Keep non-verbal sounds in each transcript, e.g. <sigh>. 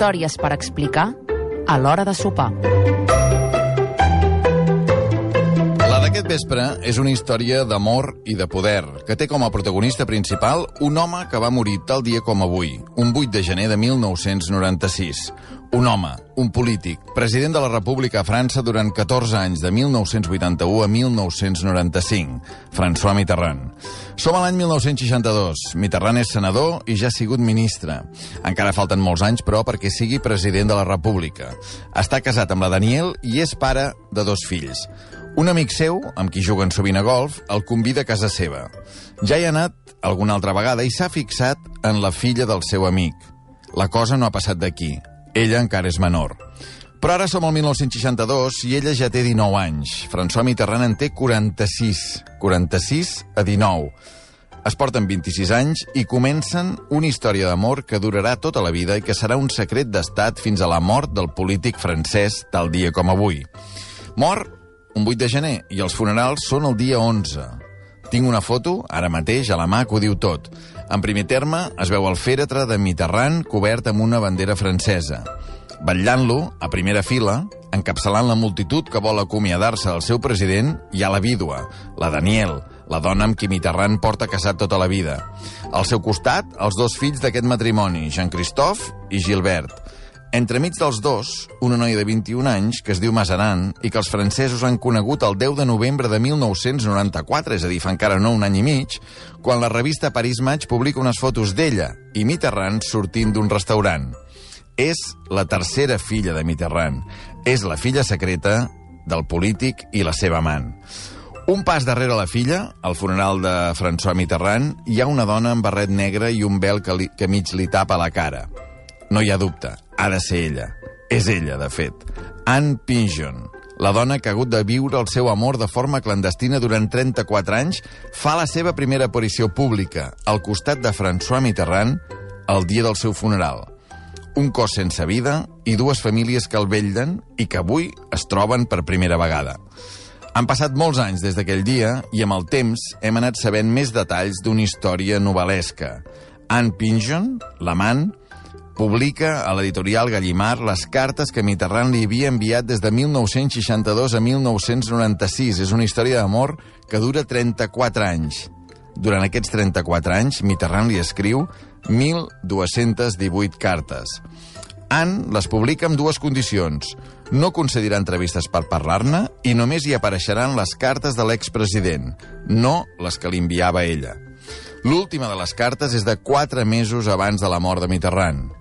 Històries per explicar a l'hora de sopar. La d'aquest vespre és una història d'amor i de poder, que té com a protagonista principal un home que va morir tal dia com avui, un 8 de gener de 1996. Un home, un polític, president de la República a França durant 14 anys, de 1981 a 1995, François Mitterrand. Som a l'any 1962. Mitterrand és senador i ja ha sigut ministre. Encara falten molts anys, però, perquè sigui president de la República. Està casat amb la Daniel i és pare de dos fills. Un amic seu, amb qui juguen sovint a golf, el convida a casa seva. Ja hi ha anat alguna altra vegada i s'ha fixat en la filla del seu amic. La cosa no ha passat d'aquí. Ella encara és menor. Però ara som al 1962 i ella ja té 19 anys. François Mitterrand en té 46. 46 a 19. Es porten 26 anys i comencen una història d'amor que durarà tota la vida i que serà un secret d'estat fins a la mort del polític francès tal dia com avui. Mor un 8 de gener i els funerals són el dia 11. Tinc una foto, ara mateix, a la mà, que ho diu tot. En primer terme, es veu el fèretre de Mitterrand cobert amb una bandera francesa. Batllant-lo, a primera fila, encapçalant la multitud que vol acomiadar-se del seu president, hi ha la vídua, la Daniel, la dona amb qui Mitterrand porta casat tota la vida. Al seu costat, els dos fills d'aquest matrimoni, Jean-Christophe i Gilbert. Entremig dels dos, una noia de 21 anys que es diu Mazarin i que els francesos han conegut el 10 de novembre de 1994, és a dir, fa encara no un any i mig, quan la revista Paris Match publica unes fotos d'ella i Mitterrand sortint d'un restaurant. És la tercera filla de Mitterrand. És la filla secreta del polític i la seva amant. Un pas darrere la filla, al funeral de François Mitterrand, hi ha una dona amb barret negre i un vel que, li, que mig li tapa la cara. No hi ha dubte, ha de ser ella. És ella, de fet. Anne Pinjon, la dona que ha hagut de viure el seu amor de forma clandestina durant 34 anys, fa la seva primera aparició pública al costat de François Mitterrand el dia del seu funeral. Un cos sense vida i dues famílies que el vetllen i que avui es troben per primera vegada. Han passat molts anys des d'aquell dia i amb el temps hem anat sabent més detalls d'una història novel·lesca. Anne Pinjon, l'amant, publica a l'editorial Gallimard les cartes que Mitterrand li havia enviat des de 1962 a 1996. És una història d'amor que dura 34 anys. Durant aquests 34 anys, Mitterrand li escriu 1.218 cartes. Anne les publica amb dues condicions. No concedirà entrevistes per parlar-ne i només hi apareixeran les cartes de l'expresident, no les que li enviava ella. L'última de les cartes és de quatre mesos abans de la mort de Mitterrand.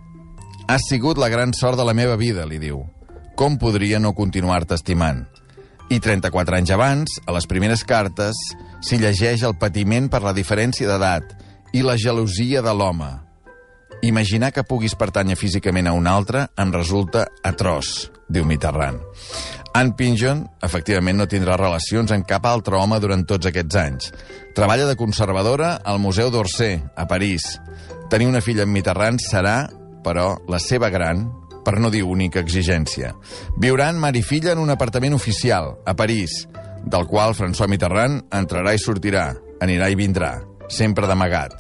Has sigut la gran sort de la meva vida, li diu. Com podria no continuar-te estimant? I 34 anys abans, a les primeres cartes, s'hi llegeix el patiment per la diferència d'edat i la gelosia de l'home. Imaginar que puguis pertànyer físicament a un altre em resulta atroç, diu Mitterrand. Anne Pinjon, efectivament, no tindrà relacions amb cap altre home durant tots aquests anys. Treballa de conservadora al Museu d'Orsay, a París. Tenir una filla amb Mitterrand serà, però, la seva gran, per no dir única exigència. Viuran mare i filla en un apartament oficial, a París, del qual François Mitterrand entrarà i sortirà, anirà i vindrà, sempre d'amagat.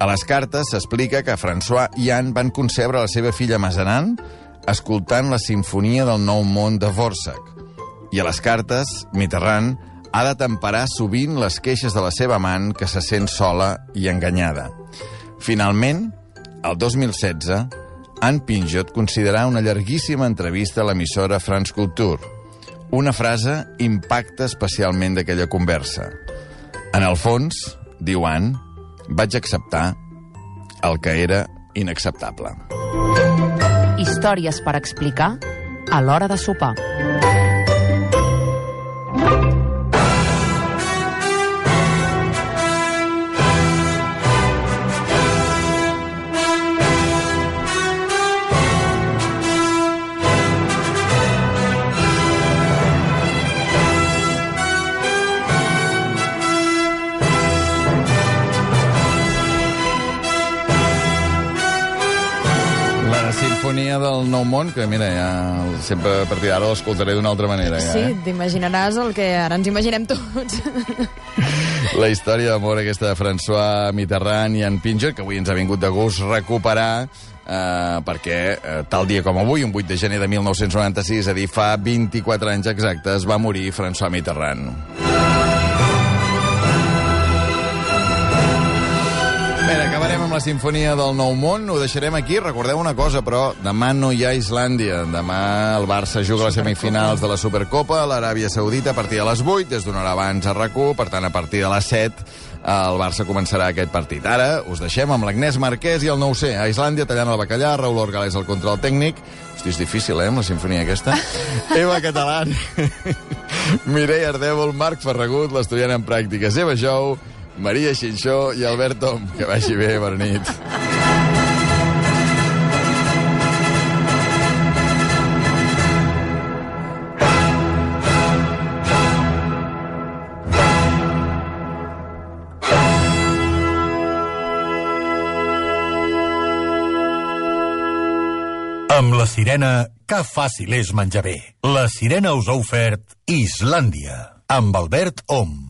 A les cartes s'explica que François i Anne van concebre la seva filla Mazarin escoltant la sinfonia del Nou Món de Vorsac. I a les cartes, Mitterrand ha de temperar sovint les queixes de la seva amant que se sent sola i enganyada. Finalment, el 2016, Anne Pinjot considerarà una llarguíssima entrevista a l'emissora France Culture. Una frase impacta especialment d'aquella conversa. En el fons, diu Anne, vaig acceptar el que era inacceptable. Històries per explicar a l'hora de sopar. Nou Món, que mira, ja sempre a partir d'ara l'escoltaré d'una altra manera. Ja, Sí, eh? t'imaginaràs el que ara ens imaginem tots. <laughs> La història d'amor aquesta de François Mitterrand i en Pincher, que avui ens ha vingut de gust recuperar, eh, perquè eh, tal dia com avui, un 8 de gener de 1996, és a dir, fa 24 anys exactes, va morir François Mitterrand. La sinfonia del Nou Món. Ho deixarem aquí. Recordeu una cosa, però demà no hi ha Islàndia. Demà el Barça juga a les semifinals de la Supercopa a l'Aràbia Saudita a partir de les 8, des d'una hora abans a rac per tant, a partir de les 7 el Barça començarà aquest partit. Ara us deixem amb l'Agnès Marquès i el 9C. A Islàndia tallant el bacallà, Raül Orgales al control tècnic. Hosti, és difícil, eh, amb la sinfonia aquesta. <laughs> Eva Catalán, <laughs> Mireia Ardèvol, Marc Ferragut, l'estudiant en pràctiques, Eva Jou, Maria Xinxó i Albert Tom. Que vagi bé, bona nit. Amb la sirena, que fàcil és menjar bé. La sirena us ha ofert Islàndia, amb Albert Om.